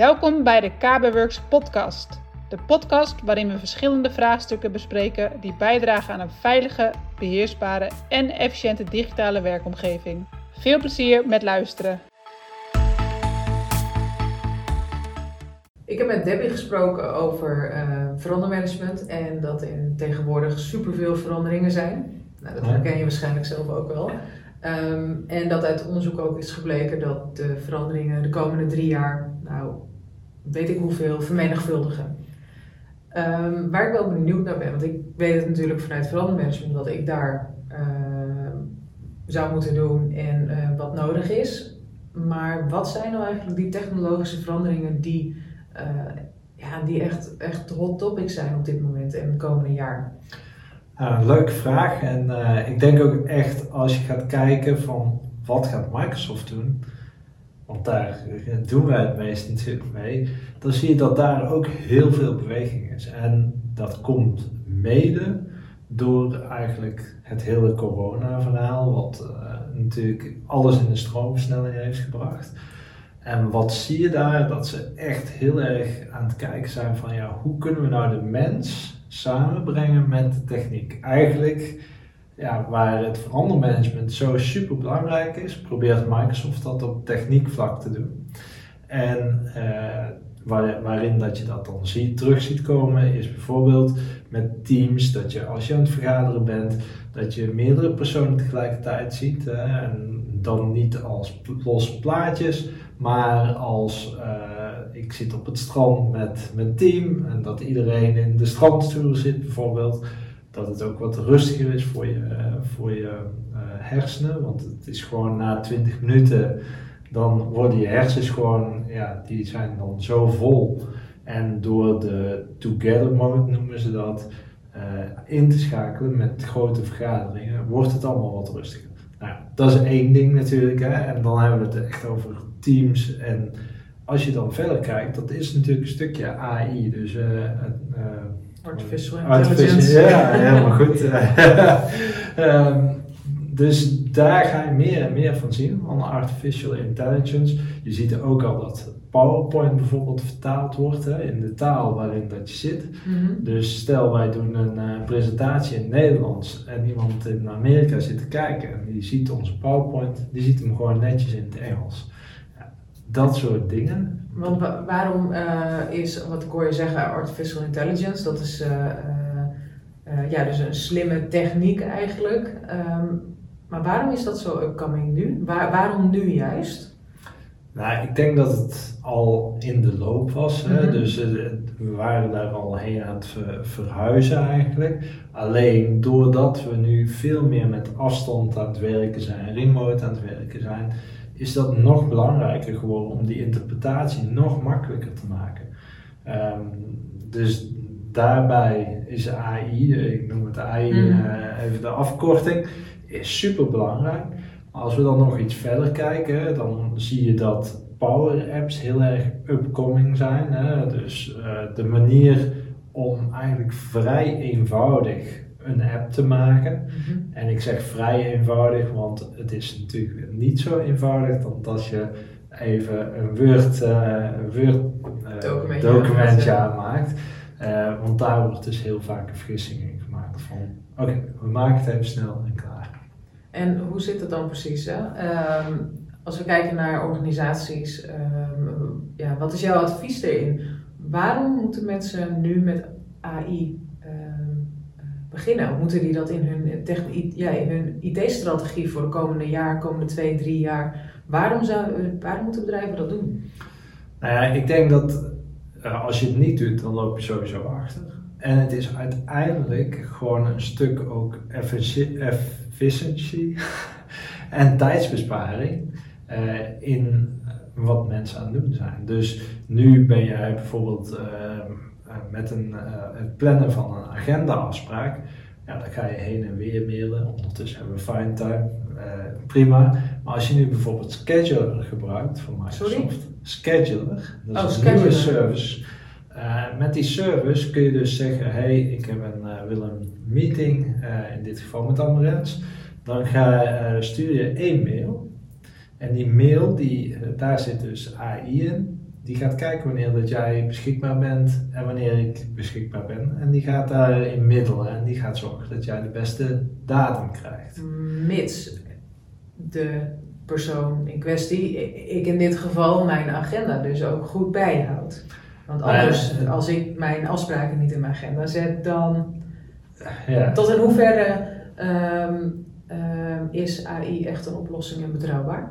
Welkom bij de KB podcast. De podcast waarin we verschillende vraagstukken bespreken die bijdragen aan een veilige, beheersbare en efficiënte digitale werkomgeving. Veel plezier met luisteren. Ik heb met Debbie gesproken over uh, verandermanagement en dat er tegenwoordig superveel veranderingen zijn. Nou, dat herken je waarschijnlijk zelf ook wel. Ehm, en dat uit onderzoek ook is gebleken dat de veranderingen de komende drie jaar, nou weet ik hoeveel, vermenigvuldigen. Um, waar ik wel benieuwd naar ben, want ik weet het natuurlijk vanuit verandermanagement wat ik daar uh, zou moeten doen en uh, wat nodig is. Maar wat zijn nou eigenlijk die technologische veranderingen die, uh, ja, die echt, echt hot topics zijn op dit moment en het komende jaar? Leuke vraag. En uh, ik denk ook echt als je gaat kijken van wat gaat Microsoft doen, want daar doen wij het meest natuurlijk mee, dan zie je dat daar ook heel veel beweging is. En dat komt mede door eigenlijk het hele corona-verhaal, wat uh, natuurlijk alles in de stroomversnelling heeft gebracht. En wat zie je daar? Dat ze echt heel erg aan het kijken zijn van ja, hoe kunnen we nou de mens samenbrengen met de techniek. Eigenlijk, ja, waar het verandermanagement zo super belangrijk is, probeert Microsoft dat op techniekvlak te doen. En uh, waar, waarin dat je dat dan ziet, terug ziet komen, is bijvoorbeeld met Teams, dat je als je aan het vergaderen bent, dat je meerdere personen tegelijkertijd ziet. en dan niet als losse plaatjes, maar als uh, ik zit op het strand met mijn team en dat iedereen in de strandstoel zit bijvoorbeeld. Dat het ook wat rustiger is voor je, voor je uh, hersenen, want het is gewoon na 20 minuten dan worden je hersens gewoon, ja, die zijn dan zo vol. En door de together mode noemen ze dat, in te schakelen met grote vergaderingen, wordt het allemaal wat rustiger. Nou, dat is één ding natuurlijk. Hè? En dan hebben we het echt over teams. En als je dan verder kijkt, dat is natuurlijk een stukje AI. Dus, uh, Artificial intelligence. Artificial, ja, helemaal goed. um, dus daar ga je meer en meer van zien, van artificial intelligence. Je ziet er ook al dat PowerPoint bijvoorbeeld vertaald wordt hè, in de taal waarin dat je zit. Mm -hmm. Dus stel wij doen een uh, presentatie in het Nederlands en iemand in Amerika zit te kijken en die ziet onze PowerPoint, die ziet hem gewoon netjes in het Engels. Dat soort dingen. Want wa waarom uh, is, wat ik hoor je zeggen, artificial intelligence, dat is uh, ja, dus een slimme techniek eigenlijk. Um, maar waarom is dat zo upcoming nu? Waar, waarom nu juist? Nou, ik denk dat het al in de loop was. Mm -hmm. hè? Dus uh, we waren daar al heen aan het ver verhuizen eigenlijk. Alleen doordat we nu veel meer met afstand aan het werken zijn, remote aan het werken zijn, is dat nog belangrijker geworden om die interpretatie nog makkelijker te maken. Um, dus daarbij is AI, ik noem het AI, mm -hmm. uh, even de afkorting, is super belangrijk. Als we dan nog iets verder kijken, dan zie je dat Power Apps heel erg upcoming zijn. Hè? Dus uh, de manier om eigenlijk vrij eenvoudig een app te maken. Mm -hmm. En ik zeg vrij eenvoudig, want het is natuurlijk niet zo eenvoudig dan dat je even een Word, uh, Word uh, documentje, documentje aanmaakt. want daar wordt dus heel vaak een vergissing in gemaakt van oké, okay, we maken het even snel en klaar. En hoe zit het dan precies? Hè? Um, als we kijken naar organisaties, um, ja, wat is jouw advies daarin? Waarom moeten mensen nu met AI beginnen? Moeten die dat in hun, ja, in hun IT-strategie voor de komende jaar, komende twee, drie jaar, waarom, zou, waarom moeten bedrijven dat doen? Nou ja, ik denk dat uh, als je het niet doet, dan loop je sowieso achter. En het is uiteindelijk gewoon een stuk ook efficiëntie en tijdsbesparing uh, in wat mensen aan het doen zijn. Dus nu ben jij bijvoorbeeld uh, met een, uh, het plannen van een agendaafspraak. Ja, dan ga je heen en weer mailen. Ondertussen hebben we Fine Time. prima. Maar als je nu bijvoorbeeld Scheduler gebruikt van Microsoft. Sorry? Scheduler. Dat is oh, een scheduler. nieuwe service. Uh, met die service kun je dus zeggen, hey, ik heb een, uh, wil een meeting, uh, in dit geval met Amarens. Dan ga, stuur je één mail. En die mail, die, daar zit dus AI in. Die gaat kijken wanneer dat jij beschikbaar bent en wanneer ik beschikbaar ben. En die gaat daarin middelen en die gaat zorgen dat jij de beste datum krijgt. Mits de persoon in kwestie, ik in dit geval mijn agenda dus ook goed bijhoud. Want Nou ja, anders, als ik mijn afspraken niet in mijn agenda zet, dan Ja. tot in hoeverre ehm, ehm, is AI echt een oplossing en betrouwbaar?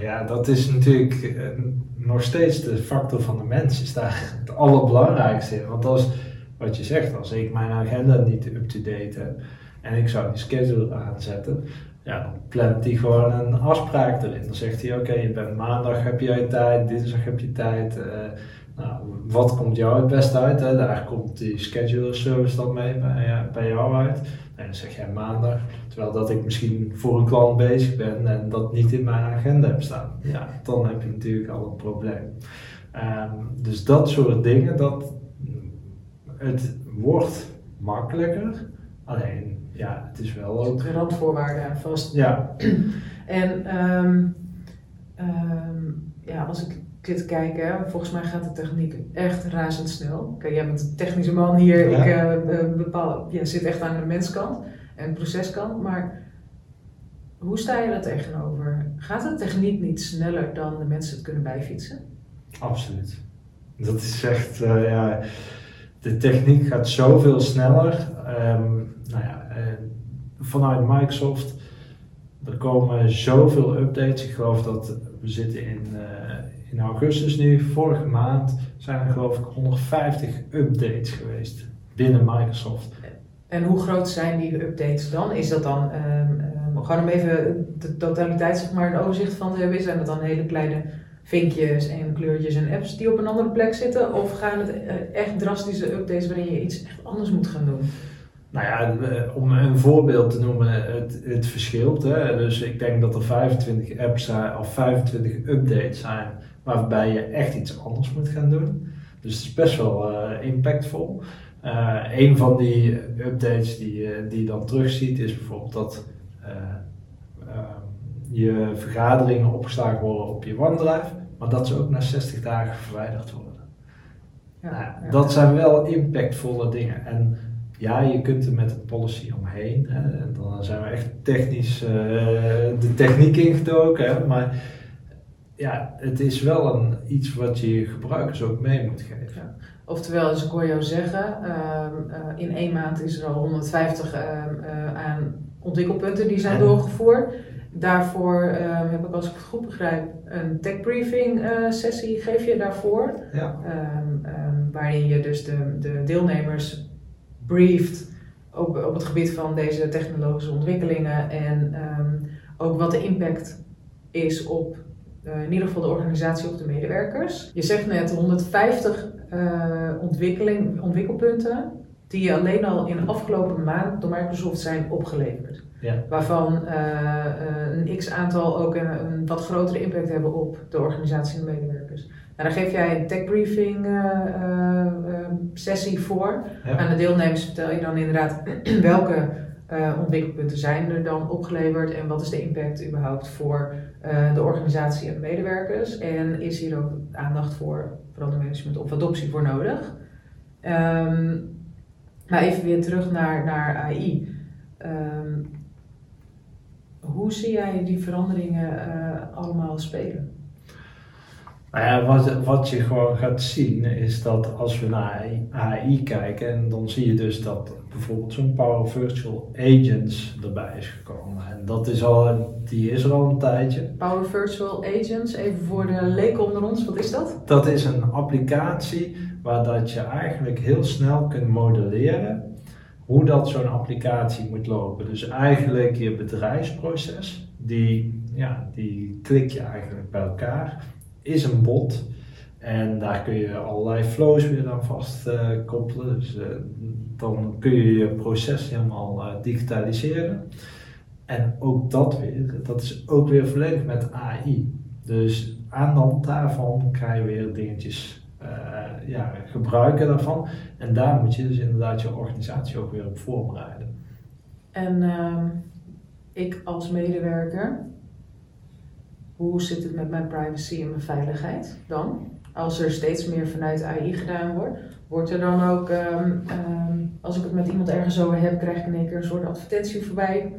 Ja, dat is natuurlijk eh, nog steeds de factor van de mens, is daar het allerbelangrijkste in. Want als, wat je zegt, als ik mijn agenda niet up-to-date heb en ik zou die schedule aanzetten, ja, dan plant hij gewoon een afspraak erin. Dan zegt hij, oké, je bent maandag heb jij tijd, dinsdag heb je tijd. eh, nou, wat komt jou het beste uit? Hè? Daar komt die scheduler service dan mee bij, eh, bij jou uit. En dan zeg jij maandag, terwijl dat ik misschien voor een klant bezig ben en dat niet in mijn agenda heb staan. Ja, dan heb je natuurlijk al een probleem. Ehm, dus dat soort dingen, dat, het wordt makkelijker. Alleen, ja, het is wel ook... Randvoorwaarden aan vast. Ja, En ehm, ja, als ik zit te kijken, volgens mij gaat de techniek echt razendsnel. Kijk, jij bent een technische man hier, Ja. ik eh, bepaal, ja, zit echt aan de menskant en proceskant. Maar hoe sta je daar tegenover? Gaat de techniek niet sneller dan de mensen het kunnen bijfietsen? absoluut. Dat is echt, eh, ja, de techniek gaat zoveel sneller. Ehm, nou ja, eh, vanuit Microsoft, er komen zoveel updates. Ik geloof dat we zitten in, eh, in augustus nu. Vorige maand zijn er geloof ik 150 updates geweest binnen Microsoft. En hoe groot zijn die updates dan? Is dat dan, ehm, ehm, gewoon om even de totaliteit, zeg maar, een overzicht van te hebben, zijn dat dan hele kleine vinkjes en kleurtjes en apps die op een andere plek zitten? Of gaan het eh, echt drastische updates waarin je iets echt anders moet gaan doen? Nou ja, eh, om een voorbeeld te noemen, het, het verschilt. Hè? Dus ik denk dat er 25 apps zijn of 25 updates zijn waarbij je echt iets anders moet gaan doen. Dus het is best wel eh, impactvol. Eh, een van die updates die, je- die je dan terugziet is bijvoorbeeld dat eh, ehm, je vergaderingen opgeslagen worden op je OneDrive, maar dat ze ook na 60 dagen verwijderd worden. Nou, ja. Dat zijn wel impactvolle dingen. En ja, je kunt er met een policy omheen. Hè. En dan zijn we echt technisch eh, de techniek ingedoken. Hè. Maar ja, het is wel een, iets wat je gebruikers ook mee moet geven. Oftewel, dus ik hoor jou zeggen, ehm, eh, in één maand is er al 150 ehm, eh, aan ontwikkelpunten die zijn doorgevoerd. Daarvoor ehm, heb ik, als ik het goed begrijp, een tech briefing sessie geef je daarvoor. Ja. Waarin je dus de, de deelnemers brieft op, op het gebied van deze technologische ontwikkelingen en ehm, ook wat de impact is op eh, in ieder geval de organisatie op de medewerkers. Je zegt net 150 eh, ontwikkeling, ontwikkelpunten die alleen al in de afgelopen maand door Microsoft zijn opgeleverd. Ja. Waarvan eh, een x aantal ook een, een wat grotere impact hebben op de organisatie en de medewerkers. Nou, daar geef jij een tech briefing eh, eh, sessie voor. Ja. Aan de deelnemers vertel je dan inderdaad welke eh, ontwikkelpunten zijn er dan opgeleverd en wat is de impact überhaupt voor de organisatie en de medewerkers. En is hier ook aandacht voor verandermanagement of adoptie voor nodig. Ehm, maar even weer terug naar, naar AI. Ehm, hoe zie jij die veranderingen allemaal spelen? Nou ja, wat, wat je gewoon gaat zien is dat als we naar AI, AI kijken, en dan zie je dus dat bijvoorbeeld zo'n Power Virtual Agents erbij is gekomen. En dat is al, die is er al een tijdje. Power Virtual Agents, even voor de leken onder ons, wat is dat? Dat is een applicatie waar dat je eigenlijk heel snel kunt modelleren hoe dat zo'n applicatie moet lopen. Dus eigenlijk je bedrijfsproces, die, ja, die klik je eigenlijk bij elkaar, is een bot. En daar kun je allerlei flows weer aan vast koppelen. Dus eh, dan kun je je proces helemaal eh, digitaliseren. En ook dat weer, dat is ook weer volledig met AI. Dus aan de hand daarvan kan je weer dingetjes eh, ja, gebruiken daarvan. En daar moet je dus inderdaad je organisatie ook weer op voorbereiden. En ehm, ik als medewerker, hoe zit het met mijn privacy en mijn veiligheid dan? Als er steeds meer vanuit AI gedaan wordt, wordt er dan ook, ehm, ehm, als ik het met iemand ergens over heb, krijg ik in één keer een soort advertentie voorbij.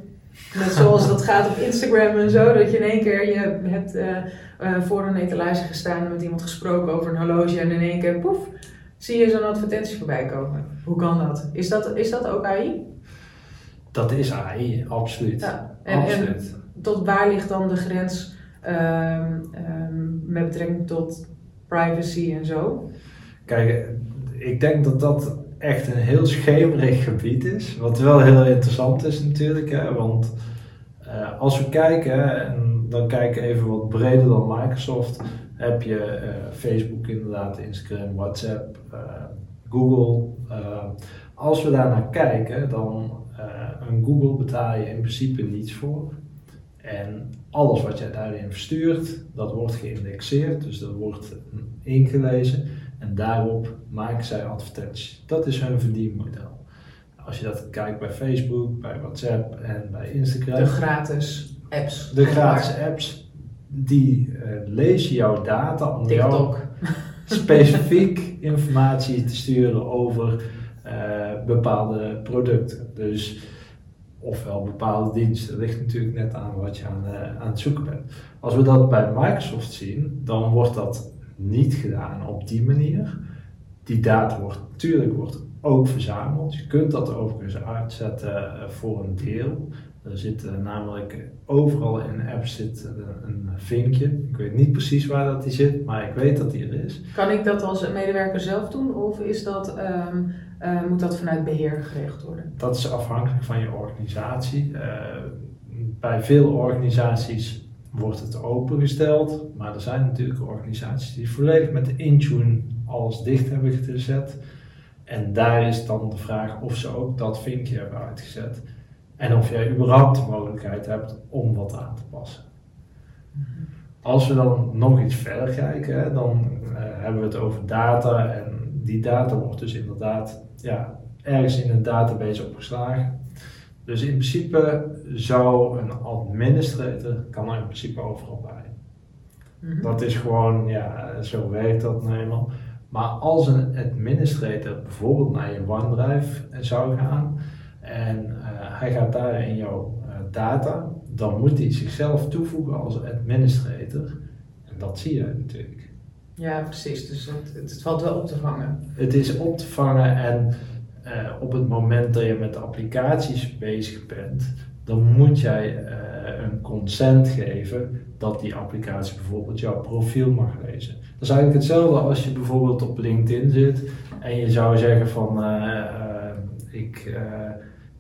Net zoals dat gaat op Instagram en zo, dat je in één keer, je hebt uh, uh, voor een etalage gestaan en met iemand gesproken over een horloge en in één keer, poef, zie je zo'n advertentie voorbij komen. Hoe kan dat? Is dat, is dat ook AI? Dat is AI, absoluut. Ja. En, absoluut. en tot waar ligt dan de grens um, met betrekking tot privacy en zo? Kijk, ik denk dat dat echt een heel schemerig gebied is. Wat wel heel interessant is natuurlijk. Hè, want uh, als we kijken, en dan kijken even wat breder dan Microsoft, heb je uh, Facebook inderdaad, Instagram, WhatsApp, uh, Google. als we daar naar kijken, dan een Google betaal je in principe niets voor. En alles wat jij daarin verstuurt, dat wordt geïndexeerd, dus dat wordt ingelezen. En daarop maken zij advertenties. Dat is hun verdienmodel. Als je dat kijkt bij Facebook, bij WhatsApp en bij Instagram. De gratis apps. De gratis apps, die uh, lezen jouw data om jou specifiek informatie te sturen over uh, bepaalde producten. Dus ofwel bepaalde diensten. Ligt natuurlijk net aan wat je aan, uh, aan het zoeken bent. Als we dat bij Microsoft zien, dan wordt dat niet gedaan op die manier. Die data wordt natuurlijk wordt ook verzameld. Je kunt dat overigens uitzetten eh, voor een deel. Er zit uh, namelijk overal in de app zit een vinkje. Ik weet niet precies waar dat die zit, maar ik weet dat die er is. Kan ik dat als medewerker zelf doen of is dat, um, uh, moet dat vanuit beheer geregeld worden? Dat is afhankelijk van je organisatie. Bij veel organisaties wordt het opengesteld. Maar er zijn natuurlijk organisaties die volledig met Intune alles dicht hebben gezet. En daar is dan de vraag of ze ook dat vinkje hebben uitgezet. En of jij überhaupt de mogelijkheid hebt om wat aan te passen. Als we dan nog iets verder kijken, dan uh, hebben we het over data. En die data wordt dus inderdaad ja, ergens in een database opgeslagen. Dus in principe zou een administrator, kan er in principe overal bij. Mhm. Dat is gewoon, ja, zo werkt dat nou eenmaal. Maar als een administrator bijvoorbeeld naar je OneDrive zou gaan en hij gaat daar in jouw uh, data, dan moet hij zichzelf toevoegen als administrator. En dat zie je natuurlijk. Ja, precies. Dus het, het valt wel op te vangen. Het is op te vangen en uh, op het moment dat je met applicaties bezig bent, dan moet jij uh, een consent geven dat die applicatie bijvoorbeeld jouw profiel mag lezen. Dat is eigenlijk hetzelfde als je bijvoorbeeld op LinkedIn zit en je zou zeggen van uh, ik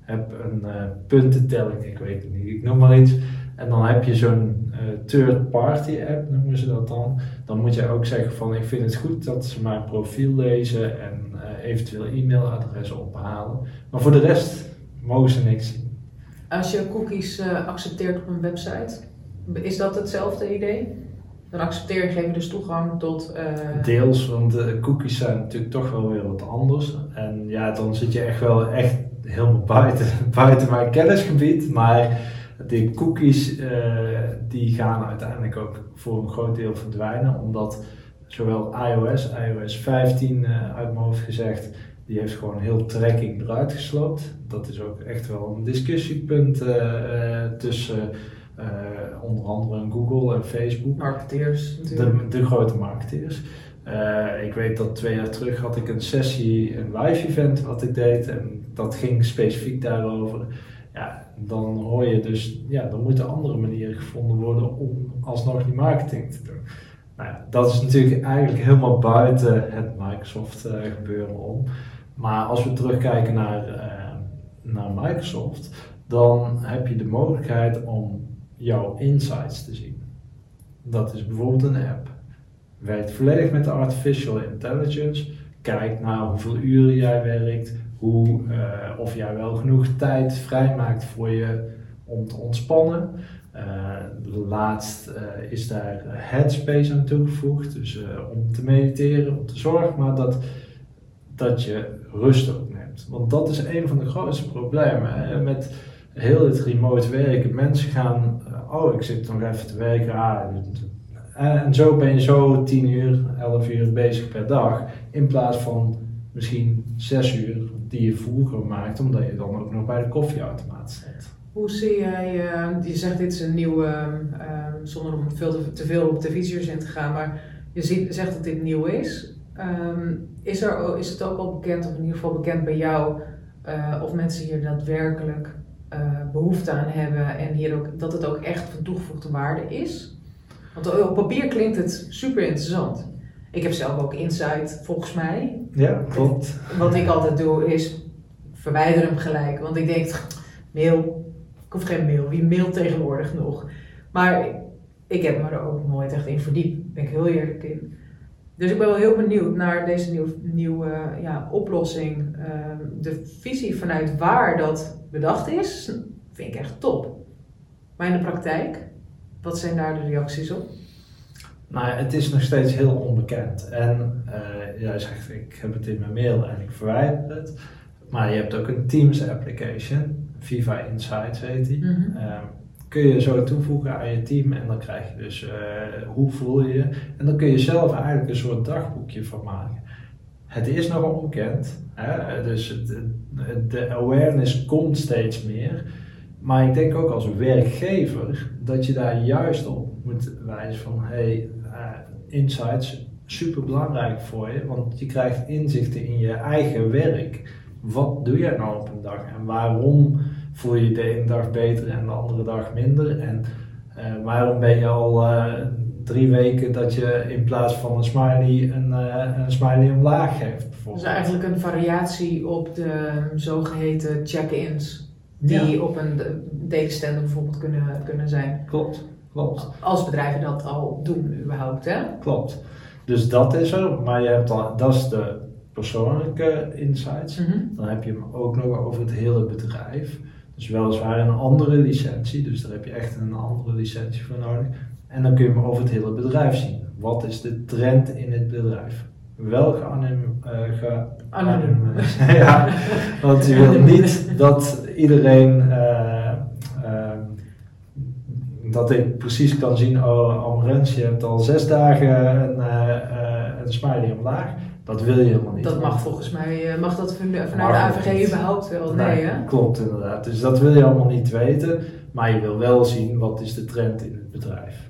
heb een puntentelling, ik weet het niet, ik noem maar iets. En dan heb je zo'n third party app, noemen ze dat dan. Dan moet je ook zeggen van ik vind het goed dat ze mijn profiel lezen en eventueel e-mailadressen ophalen. Maar voor de rest mogen ze niks zien. Als je cookies uh, accepteert op een website, is dat hetzelfde idee? Dan accepteer je, geef je dus toegang tot. Uh... Deels, want de cookies zijn natuurlijk toch wel weer wat anders. En ja, dan zit je echt wel echt helemaal buiten, buiten mijn kennisgebied. Maar de cookies uh, die gaan uiteindelijk ook voor een groot deel verdwijnen, omdat zowel iOS, iOS 15 uh, uit mijn hoofd gezegd, die heeft gewoon heel tracking eruit gesloopt. Dat is ook echt wel een discussiepunt uh, tussen onder andere Google en Facebook. Marketeers De, de grote marketeers. Ik weet dat twee jaar terug had ik een sessie, een live event wat ik deed en dat ging specifiek daarover. Ja, dan hoor je dus, ja, dan moeten andere manieren gevonden worden om alsnog die marketing te doen. Nou ja, dat is natuurlijk eigenlijk helemaal buiten het Microsoft uh, gebeuren om. Maar als we terugkijken naar, uh, naar Microsoft, dan heb je de mogelijkheid om jouw insights te zien. Dat is bijvoorbeeld een app. Werkt volledig met de artificial intelligence. Kijkt naar hoeveel uren jij werkt, hoe, uh, of jij wel genoeg tijd vrijmaakt voor je om te ontspannen. Uh, laatst uh, is daar Headspace aan toegevoegd, dus om te mediteren, om te zorgen, maar dat, dat je rust ook neemt. Want dat is een van de grootste problemen. Hè? Met heel het remote werken, mensen gaan, eh, oh ik zit nog even te werken, ah, en, en zo ben je zo 10 uur, 11 uur bezig per dag, in plaats van misschien 6 uur die je vroeger maakt, omdat je dan ook nog bij de koffieautomaat staat. Hoe zie jij, uh, je zegt dit is een nieuwe, uh, zonder om veel te, veel op de features in te gaan, maar je ziet, zegt dat dit nieuw is. Um, is, er, is het ook al bekend, of in ieder geval bekend bij jou, uh, of mensen hier daadwerkelijk behoefte aan hebben en hier ook, dat het ook echt van toegevoegde waarde is? Want op papier klinkt het super interessant. Ik heb zelf ook Insight, volgens mij. Ja, klopt. Wat ik altijd doe is verwijder hem gelijk. Want ik denk, mail, ik hoef geen mail. Wie mailt tegenwoordig nog? Maar ik heb me er ook nooit echt in verdiept. Daar ben ik heel eerlijk in. Dus ik ben wel heel benieuwd naar deze nieuwe, nieuwe ja, oplossing. Ehm, de visie vanuit waar dat bedacht is, vind ik echt top. Maar in de praktijk, wat zijn daar de reacties op? Nou, het is nog steeds heel onbekend. En uh, jij zegt, ik heb het in mijn mail en ik verwijder het. Maar je hebt ook een Teams application, Viva Insights heet die. Mm kun je zo toevoegen aan je team en dan krijg je dus uh, hoe voel je je. En dan kun je zelf eigenlijk een soort dagboekje van maken. Het is nog onbekend, hè? dus de awareness komt steeds meer. Maar ik denk ook als werkgever dat je daar juist op moet wijzen van hey, insights super belangrijk voor je, want je krijgt inzichten in je eigen werk. Wat doe jij nou op een dag en waarom voel je de ene dag beter en de andere dag minder? En uh, waarom ben je al uh, drie weken dat je in plaats van een smiley een, een smiley omlaag geeft? Dus eigenlijk een variatie op de zogeheten check-ins die ja. op een datestand bijvoorbeeld kunnen, kunnen zijn. Klopt. Klopt. Als bedrijven dat al doen, überhaupt, hè? Klopt. Dus dat is er, maar je hebt dan, dat is de persoonlijke insights. Mhm. Dan heb je hem ook nog over het hele bedrijf. Dus weliswaar een andere licentie, dus daar heb je echt een andere licentie voor nodig. En dan kun je hem over het hele bedrijf zien. Wat is de trend in het bedrijf? Wel geanim, uh, ge ja, want je wil niet dat iedereen uh, uh, dat ik precies kan zien, oh Amarens, je hebt al zes dagen een, uh, uh, een smiley omlaag. Dat wil je helemaal niet. Dat mag volgens mij, mag dat vanuit de AVG überhaupt wel? Nee, nee hè? Klopt inderdaad. Dus dat wil je allemaal niet weten. Maar je wil wel zien wat is de trend in het bedrijf.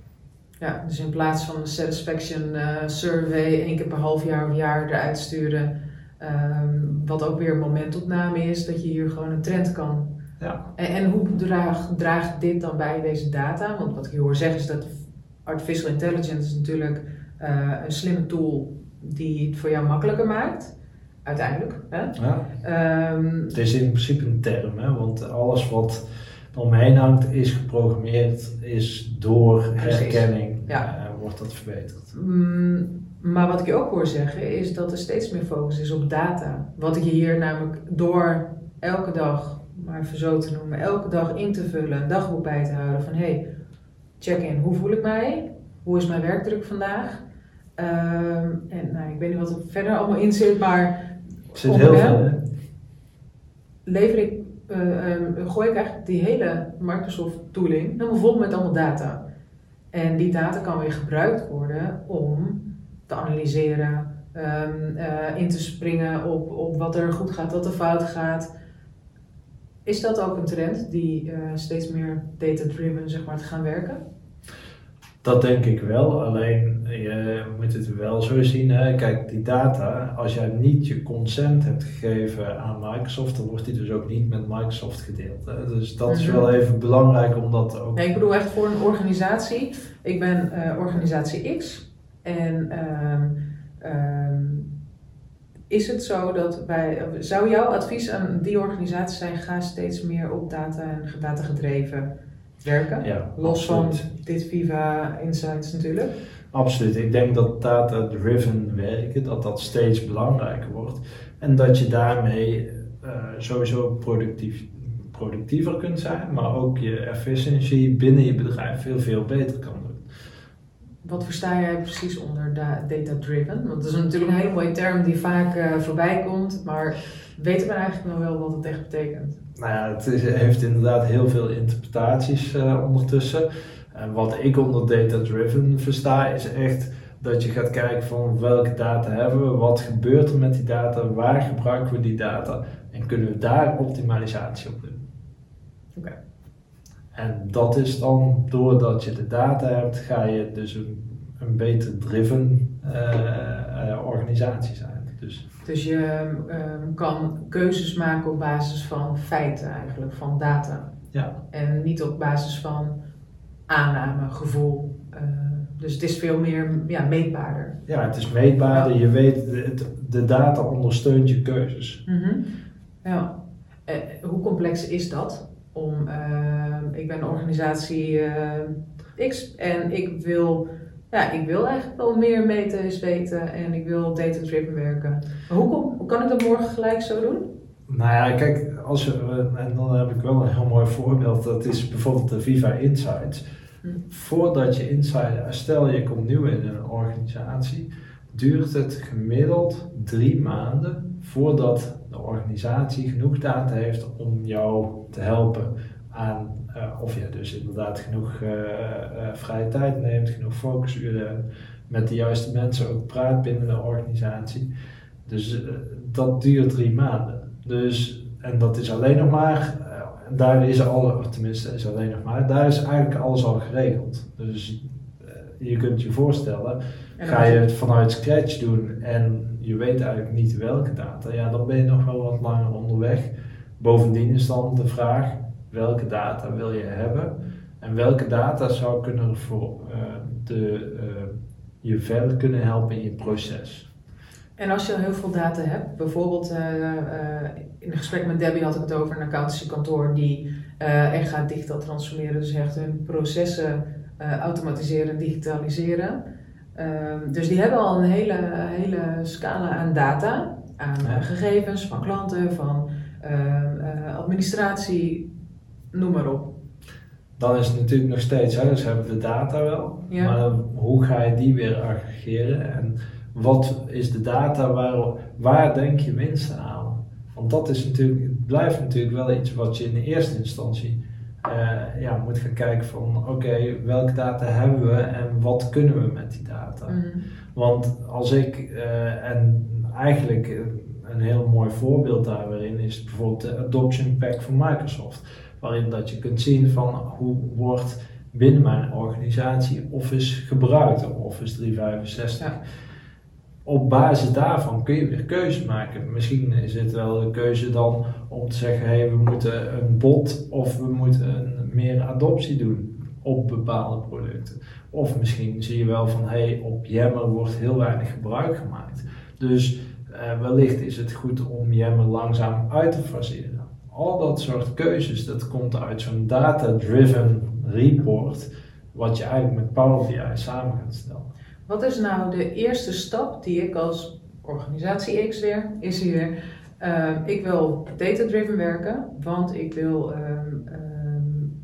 Ja, dus in plaats van een satisfaction survey één keer per half jaar of jaar eruit sturen. Um, wat ook weer een momentopname is, dat je hier gewoon een trend kan ja. En, en hoe draagt, draagt dit dan bij deze data? Want wat ik je hoor zeggen is dat artificial intelligence is natuurlijk uh, een slimme tool die het voor jou makkelijker maakt. Uiteindelijk. Hè? Ja. Um, het is in principe een term, hè? want alles wat omheen hangt is geprogrammeerd, is door herkenning ja. uh, wordt dat verbeterd. Mm, maar wat ik je ook hoor zeggen is dat er steeds meer focus is op data. Wat ik je hier namelijk door elke dag maar even zo te noemen, elke dag in te vullen, een dagboek bij te houden van hey, check in, hoe voel ik mij? Hoe is mijn werkdruk vandaag? Um, en nou, ik weet niet wat er verder allemaal in zit, maar zit heel veel, hè? lever ik, uh, um, gooi ik eigenlijk die hele Microsoft tooling helemaal vol met allemaal data. En die data kan weer gebruikt worden om te analyseren, um, uh, in te springen op, op wat er goed gaat, wat er fout gaat. Is dat ook een trend die uh, steeds meer data-driven zeg maar, te gaan werken? Dat denk ik wel, alleen je moet het wel zo zien. Hè. Kijk, die data, als jij niet je consent hebt gegeven aan Microsoft, dan wordt die dus ook niet met Microsoft gedeeld. Hè. Dus dat is wel even belangrijk om dat ook. Nee, ik bedoel echt voor een organisatie. Ik ben uh, organisatie X en um, um, is het zo dat bij, zou jouw advies aan die organisatie zijn, ga steeds meer op data en data gedreven werken? Ja, Los absoluut. van dit Viva Insights natuurlijk. Absoluut. Ik denk dat data-driven werken, dat dat steeds belangrijker wordt. En dat je daarmee uh, sowieso productief, productiever kunt zijn, maar ook je efficiëntie binnen je bedrijf veel, veel beter kan doen. wat versta jij precies onder data-driven? Want dat is natuurlijk een hele mooie term die vaak uh, voorbij komt, maar weten we eigenlijk nog wel wat het echt betekent? Nou ja, het is, heeft inderdaad heel veel interpretaties uh, ondertussen. En wat ik onder data-driven versta, is echt dat je gaat kijken van welke data hebben we, wat gebeurt er met die data, waar gebruiken we die data en kunnen we daar optimalisatie op doen. Oké. En dat is dan, doordat je de data hebt, ga je dus een, een beter driven uh, organisatie zijn. Dus, dus je um, kan keuzes maken op basis van feiten eigenlijk, van data. Ja. En niet op basis van aanname, gevoel. Uh, dus het is veel meer ja, meetbaarder. Ja, het is meetbaarder. Je weet, de, de, data ondersteunt je keuzes. Mm -hmm. Ja. Uh, hoe complex is dat? Om, uh, ik ben een organisatie X en ik wil, ja, ik wil eigenlijk wel meer meten, weten en ik wil data-driven werken. Maar hoe, hoe kan ik dat morgen gelijk zo doen? Nou ja, kijk, als je, en dan heb ik wel een heel mooi voorbeeld. Dat is bijvoorbeeld de Viva Insights. Hm. Voordat je insight, stel je komt nieuw in een organisatie, duurt het gemiddeld drie maanden voordat de organisatie genoeg data heeft om jou te helpen aan uh, of je dus inderdaad genoeg uh, uh, vrije tijd neemt, genoeg focusuren, met de juiste mensen ook praat binnen de organisatie. Dus dat duurt drie maanden. Dus, en dat is alleen nog maar, daar is al, tenminste is alleen nog maar, daar is eigenlijk alles al geregeld. Dus je kunt je voorstellen, ga je het vanuit scratch doen en je weet eigenlijk niet welke data, ja, dan ben je nog wel wat langer onderweg. Bovendien is dan de vraag, welke data wil je hebben en welke data zou kunnen voor, uh, de, uh, je verder kunnen helpen in je proces. En als je al heel veel data hebt, bijvoorbeeld uh, in een gesprek met Debbie had ik het over een accountancykantoor die echt gaat digitaal transformeren, dus echt hun processen automatiseren, digitaliseren. Ehm, dus die hebben al een hele, hele scala aan data, aan gegevens van klanten, van ehm, administratie, noem maar op. Dan is het natuurlijk nog steeds, hè, dus hebben we de data wel, maar hoe ga je die weer aggregeren en wat is de data, waar, waar denk je winst aan? Want dat is natuurlijk, blijft natuurlijk wel iets wat je in de eerste instantie uh, ja, moet gaan kijken van oké, welke data hebben we en wat kunnen we met die data? Mhm. Want als ik, uh, en eigenlijk een heel mooi voorbeeld daarin is bijvoorbeeld de Adoption Pack van Microsoft waarin dat je kunt zien van hoe wordt binnen mijn organisatie Office gebruikt, Office 365. Ja. Op basis daarvan kun je weer keuzes maken. Misschien is het wel een keuze dan om te zeggen, hey, we moeten een bot of we moeten een, meer adoptie doen op bepaalde producten. Of misschien zie je wel van, hey, op Yammer wordt heel weinig gebruik gemaakt. Dus uh, wellicht is het goed om Yammer langzaam uit te faseren al dat soort keuzes, dat komt uit zo'n data-driven report, wat je eigenlijk met Power BI samen gaat stellen. Wat is nou de eerste stap die ik als organisatie X weer, is hier, uh, ik wil data-driven werken, want ik wil um, um,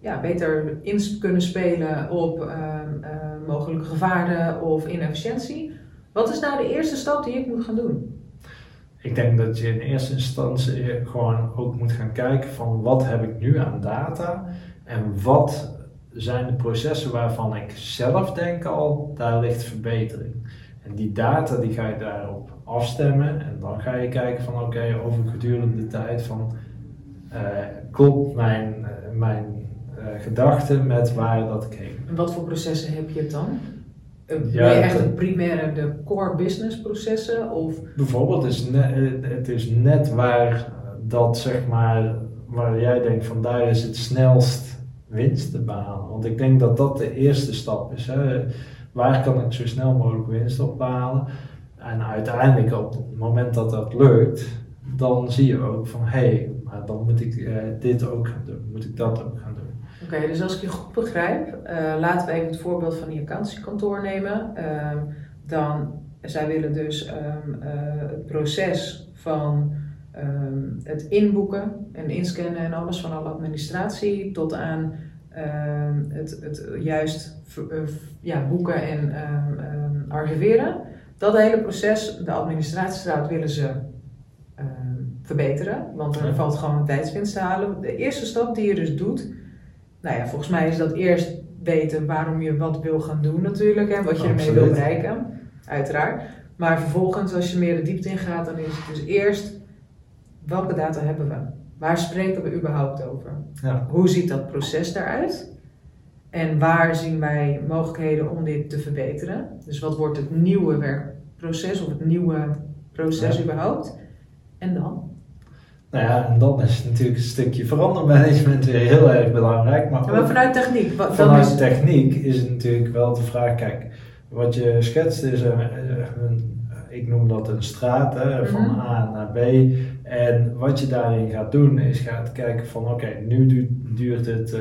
ja, beter in kunnen spelen op um, mogelijke gevaren of inefficiëntie. Wat is nou de eerste stap die ik moet gaan doen? Ik denk dat je in eerste instantie gewoon ook moet gaan kijken van wat heb ik nu aan data en wat zijn de processen waarvan ik zelf denk al, daar ligt verbetering. En die data die ga je daarop afstemmen en dan ga je kijken van oké, over gedurende tijd van uh, klopt mijn, uh, mijn uh, gedachten met waar dat ik heen. En wat voor processen heb je dan? Ja, je echt het primaire, de core business processen? Of? Bijvoorbeeld, het is, net, het is net waar dat zeg maar, waar jij denkt van daar is het snelst winst te behalen. Want ik denk dat dat de eerste stap is. Hè. Waar kan ik zo snel mogelijk winst op behalen? En uiteindelijk op het moment dat dat lukt, dan zie je ook van hé, hey, maar dan moet ik uh, dit ook gaan doen, moet ik dat ook gaan doen. Oké, dus als ik je goed begrijp, uh, laten we even het voorbeeld van die accountancykantoor nemen. Uh, dan, zij willen dus um, uh, het proces van um, het inboeken en inscannen en alles van alle administratie tot aan ehm, het, het juist eh, ja, boeken en ehm, ehm, archiveren. Dat hele proces, de administratiestraat willen ze ehm, verbeteren, want er Ja. valt gewoon een tijdswinst te halen. De eerste stap die je dus doet, nou ja, volgens mij is dat eerst weten waarom je wat wil gaan doen natuurlijk en wat je ermee wil bereiken, uiteraard. Maar vervolgens, als je meer de diepte in gaat, dan is het dus eerst welke data hebben we? Waar spreken we überhaupt over? Ja. Hoe ziet dat proces daaruit? En waar zien wij mogelijkheden om dit te verbeteren? Dus wat wordt het nieuwe werkproces of het nieuwe proces Ja. überhaupt? En dan? Nou ja, en dan is natuurlijk een stukje verandermanagement weer heel erg belangrijk. Maar, Ja, maar ook vanuit techniek, wat, dan vanuit is, techniek is het natuurlijk wel de vraag, kijk, wat je schetst is een, een- ik noem dat een straat, hè, van Mhm. A naar B. En wat je daarin gaat doen is gaat kijken van oké, nu du- duurt het eh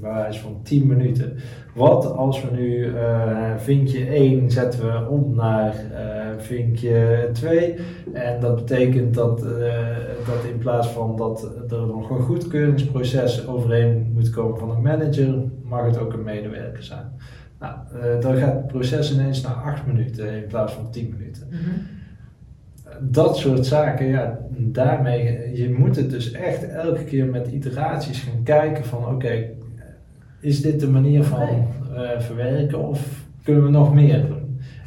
bij wijze van 10 minuten. Wat als we nu eh, vinkje 1 zetten we om naar eh, vinkje 2. En dat betekent dat, eh, dat in plaats van dat er nog een goedkeuringsproces overheen moet komen van een manager, mag het ook een medewerker zijn. Nou, eh, dan gaat het proces ineens naar 8 minuten in plaats van 10 minuten Mhm. dat soort zaken, ja, daarmee, je moet het dus echt elke keer met iteraties gaan kijken van oké, is dit de manier van eh, verwerken of kunnen we nog meer doen?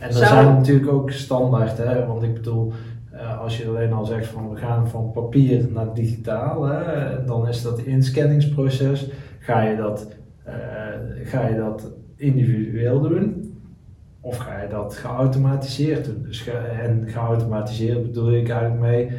En er Zou- zijn natuurlijk ook standaard, hè, want ik bedoel, eh, als je alleen al zegt van we gaan van papier naar digitaal, hè, dan is dat inscanningsproces, ga je dat, eh, ga je dat individueel doen? Of ga je dat geautomatiseerd doen? Dus ge- en geautomatiseerd bedoel ik eigenlijk mee,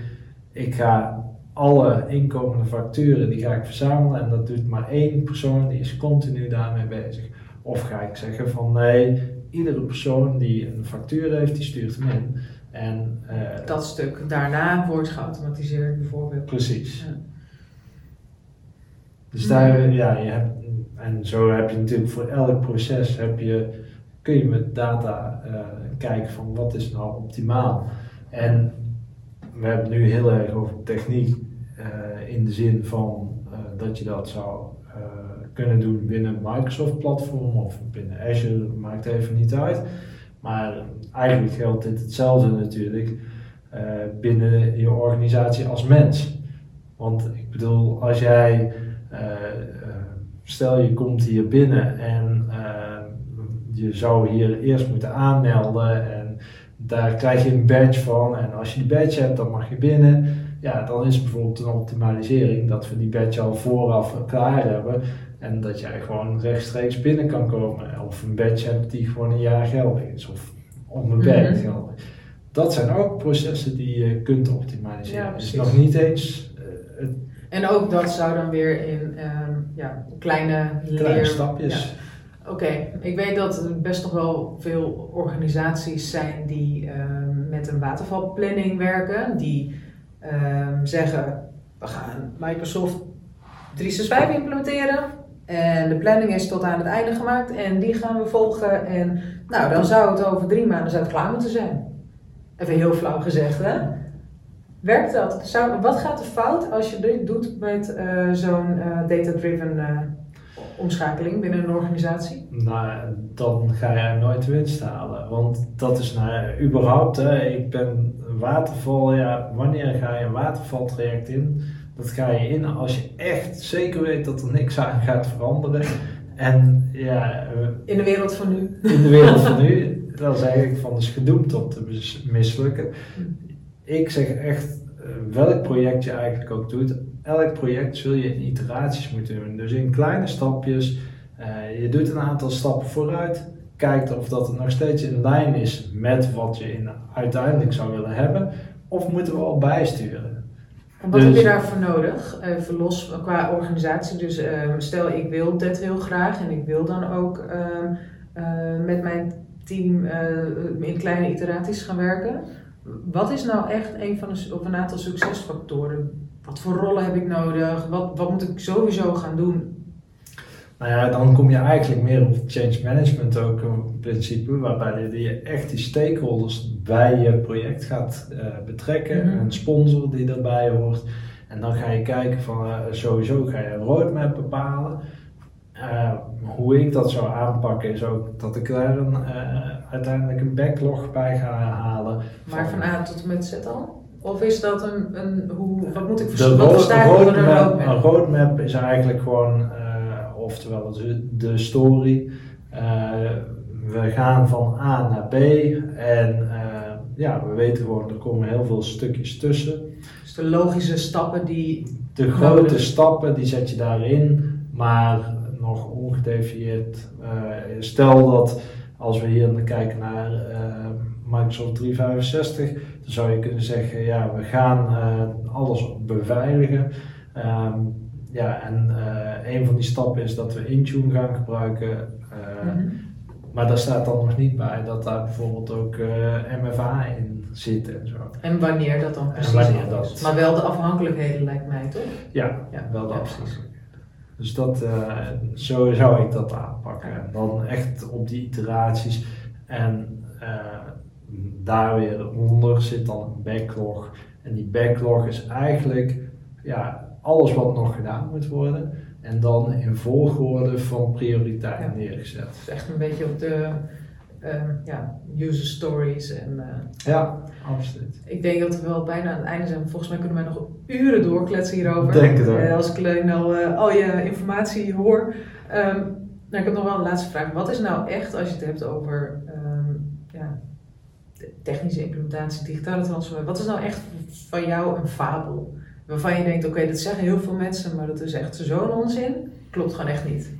ik ga alle inkomende facturen die ga ik verzamelen en dat doet maar één persoon, die is continu daarmee bezig. Of ga ik zeggen van nee, iedere persoon die een factuur heeft, die stuurt hem in. En, eh, Dat stuk daarna wordt geautomatiseerd bijvoorbeeld. Precies. Ja. Dus daar, ja, je hebt, en zo heb je natuurlijk voor elk proces heb je, kun je met data eh, kijken van wat is nou optimaal. En we hebben het nu heel erg over techniek eh, in de zin van dat je dat zou kunnen doen binnen Microsoft platform of binnen Azure, maakt even niet uit. Maar eigenlijk geldt dit hetzelfde natuurlijk eh, binnen je organisatie als mens. Want ik bedoel, als jij, eh, eh, stel je komt hier binnen en je zou hier eerst moeten aanmelden en daar krijg je een badge van en als je die badge hebt dan mag je binnen. Ja, dan is bijvoorbeeld een optimalisering dat we die badge al vooraf klaar hebben en dat jij gewoon rechtstreeks binnen kan komen. Of een badge hebt die gewoon een jaar geldig is of onbeperkt Mhm. geldig. Dat zijn ook processen die je kunt optimaliseren. Ja, dus nog niet eens eh, het En ook dat zou dan weer in ehm, ja, kleine, kleine leer... stapjes. Oké, ik weet dat er best nog wel veel organisaties zijn die ehm, met een watervalplanning werken. Die ehm, zeggen, we gaan Microsoft 365 implementeren. En de planning is tot aan het einde gemaakt en die gaan we volgen. En nou, dan zou het over drie maanden zou het klaar moeten zijn. Even heel flauw gezegd, hè? Werkt dat? Wat gaat er fout als je dit doet met eh, zo'n eh, data-driven eh, omschakeling binnen een organisatie? Nou, dan ga je nooit winst halen. Want dat is nou, überhaupt, hè, ik ben waterval, ja, wanneer ga je een watervaltraject in? Dat ga je in als je echt zeker weet dat er niks aan gaat veranderen. En ja, eh, In de wereld van nu. in de wereld van nu, dan zeg ik van is gedoemd om te mis- mislukken. Ik zeg echt, eh, welk project je eigenlijk ook doet, elk project zul je in iteraties moeten doen. Dus in kleine stapjes, eh, je doet een aantal stappen vooruit, kijkt of dat er nog steeds in lijn is met wat je in, uiteindelijk zou willen hebben, of moeten we al bijsturen. En wat Dus- heb je daarvoor nodig? Even los qua organisatie. Dus ehm, stel ik wil dit heel graag en ik wil dan ook ehm, eh, met mijn team eh, in kleine iteraties gaan werken. Wat is nou echt een van de, of een aantal succesfactoren? Wat voor rollen heb ik nodig? Wat, wat moet ik sowieso gaan doen? Nou ja, dan kom je eigenlijk meer op change management ook in principe, waarbij je- echt die stakeholders bij je project gaat eh, betrekken, Mhm. een sponsor die erbij hoort. En dan ga je kijken van, eh, sowieso ga je een roadmap bepalen. Eh, uh, hoe ik dat zou aanpakken is ook dat ik daar een, uiteindelijk een backlog bij ga halen. Maar van, A tot en met Z al? Of is dat een, een hoe, wat moet ik verstaan? Onder een roadmap? Een roadmap is eigenlijk gewoon, oftewel de, story. we gaan van A naar B en ja, we weten gewoon, er komen heel veel stukjes tussen. Dus de logische stappen die... De grote stappen, die zet je daarin, maar nog ongedefinieerd. Uh, stel dat als we hier kijken naar uh, Microsoft 365, dan zou je kunnen zeggen, ja, we gaan uh, alles beveiligen. Um, ja, en een van die stappen is dat we Intune gaan gebruiken. Mm Maar daar staat dan nog niet bij dat daar bijvoorbeeld ook MFA in zit en zo. En wanneer dat dan precies dat. Maar wel de afhankelijkheden lijkt mij, toch? Ja, ja wel de ja, afhankelijkheden. Dus dat, zo zou ik dat aanpakken. En dan echt op die iteraties. En daar weer onder zit dan een backlog. En die backlog is eigenlijk ja, alles wat nog gedaan moet worden. En dan in volgorde van prioriteit neergezet. Dus echt een beetje op de uh, ja, user stories. En, uh, ja, absoluut. Ik denk dat we wel bijna aan het einde zijn. Volgens mij kunnen wij nog uren doorkletsen hierover. Denk het. Uh, als ik nou al je informatie hoor. Um, nou, ik heb nog wel een laatste vraag. Wat is nou echt, als je het hebt over um, ja, technische implementatie, digitale transformatie, wat is nou echt van jou een fabel? Waarvan je denkt, oké, okay, dat zeggen heel veel mensen, maar dat is echt zo'n onzin. Klopt gewoon echt niet.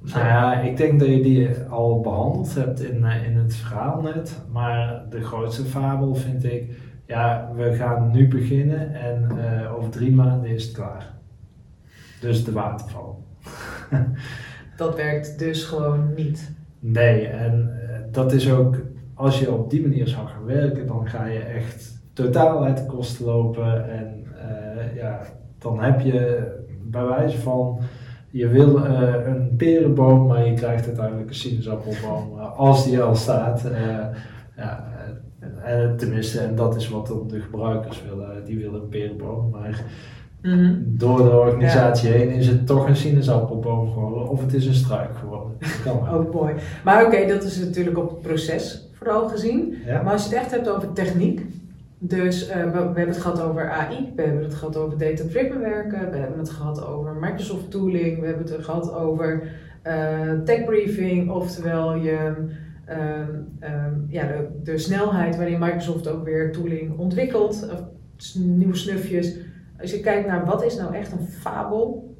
Nou ja, ik denk dat je die al behandeld hebt in, eh, in het verhaal net. Maar de grootste fabel vind ik, ja, we gaan nu beginnen en uh, over drie maanden is het klaar. Dus de waterval. dat werkt dus gewoon niet. Nee, en uh, dat is ook, als je op die manier zou gaan werken, dan ga je echt totaal uit de kosten lopen. En ja, dan heb je bij wijze van je wil uh, een perenboom, maar je krijgt uiteindelijk een sinaasappelboom uh, als die al staat. Ja, tenminste, en dat is wat de gebruikers willen. Die willen een perenboom, maar mm -hmm. door de organisatie heen is het toch een sinaasappelboom geworden of het is een struik geworden. Kan ook mooi. Maar oké, okay, dat is natuurlijk op het proces vooral gezien. Ja. Maar als je het echt hebt over techniek, dus uh, we, hebben het gehad over AI, we hebben het gehad over data-driven werken, we hebben het gehad over Microsoft tooling, we hebben het gehad over uh, tech briefing, oftewel je, um, um, ja, de, de, snelheid waarin Microsoft ook weer tooling ontwikkelt, of nieuwe snufjes. Als je kijkt naar wat is nou echt een fabel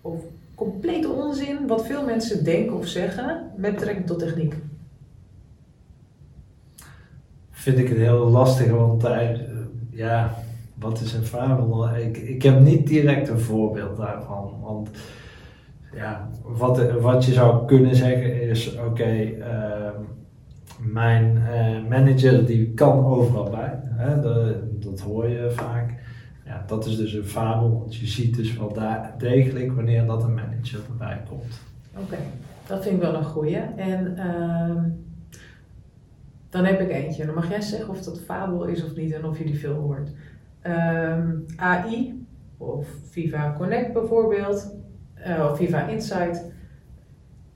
of complete onzin, wat veel mensen denken of zeggen met betrekking tot techniek vind ik het heel lastig, want uh, ja, wat is een fabel? Ik, ik heb niet direct een voorbeeld daarvan. Want ja, wat, wat je zou kunnen zeggen is: oké, uh, mijn uh, manager die kan overal bij. Hè? Dat, hoor je vaak. Ja, dat is dus een fabel, want je ziet dus wel degelijk wanneer dat een manager erbij komt. Oké, dat vind ik wel een goeie. En ehm, dan heb ik eentje. Dan mag jij zeggen of dat fabel is of niet en of je die veel hoort. Um, ehm, AI of Viva Connect bijvoorbeeld, uh, of Viva Insight,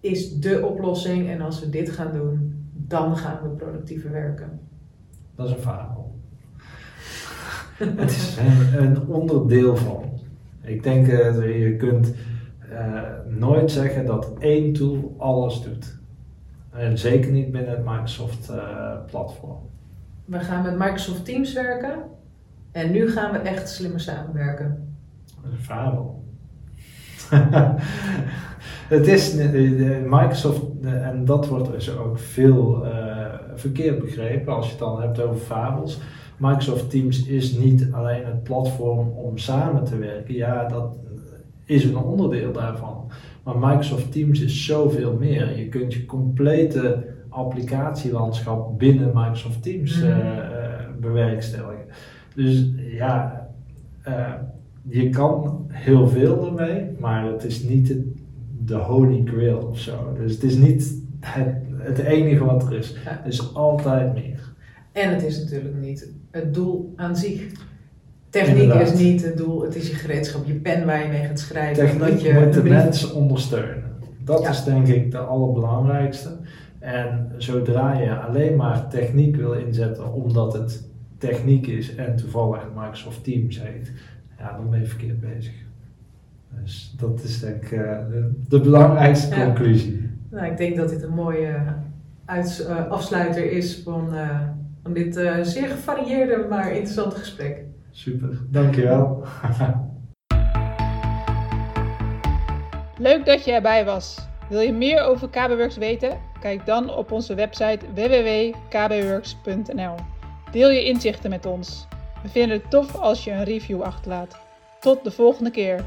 is de oplossing. En als we dit gaan doen, dan gaan we productiever werken. Dat is een fabel. Het is een, een, onderdeel van. Ik denk dat uh, je kunt uh, nooit zeggen dat één tool alles doet. En zeker niet binnen het Microsoft-platform. Eh, we gaan met Microsoft Teams werken en nu gaan we echt slimmer samenwerken. Dat is een fabel. het is Microsoft, en dat wordt dus ook veel uh, verkeerd begrepen als je het dan hebt over fabels. Microsoft Teams is niet alleen het platform om samen te werken. Ja, dat is een onderdeel daarvan. Maar Microsoft Teams is zoveel meer. Je kunt je complete applicatielandschap binnen Microsoft Teams uh, bewerkstelligen. Dus ja, uh, je kan heel veel ermee, maar het is niet het, de holy grail of zo. Dus het is niet het, het enige wat er is. Ja. Er is altijd meer. En het is natuurlijk niet het doel aan zich. Techniek Inderdaad. is niet het doel, het is je gereedschap, je pen waar je mee gaat schrijven. dat je moet de een brief- mens ondersteunen. Dat Ja. is denk ik de allerbelangrijkste. En zodra je alleen maar techniek wil inzetten omdat het techniek is en toevallig Microsoft Teams heet, ja, dan ben je verkeerd bezig. Dus dat is denk ik eh, de, de belangrijkste Ja. conclusie. Nou, ik denk dat dit een mooie uits- eh, afsluiter is van, eh, van dit eh, zeer gevarieerde maar interessante gesprek. Super, dankjewel. Leuk dat je erbij was. Wil je meer over KBWorks weten? Kijk dan op onze website www.kbworks.nl. Deel je inzichten met ons. We vinden het tof als je een review achterlaat. Tot de volgende keer.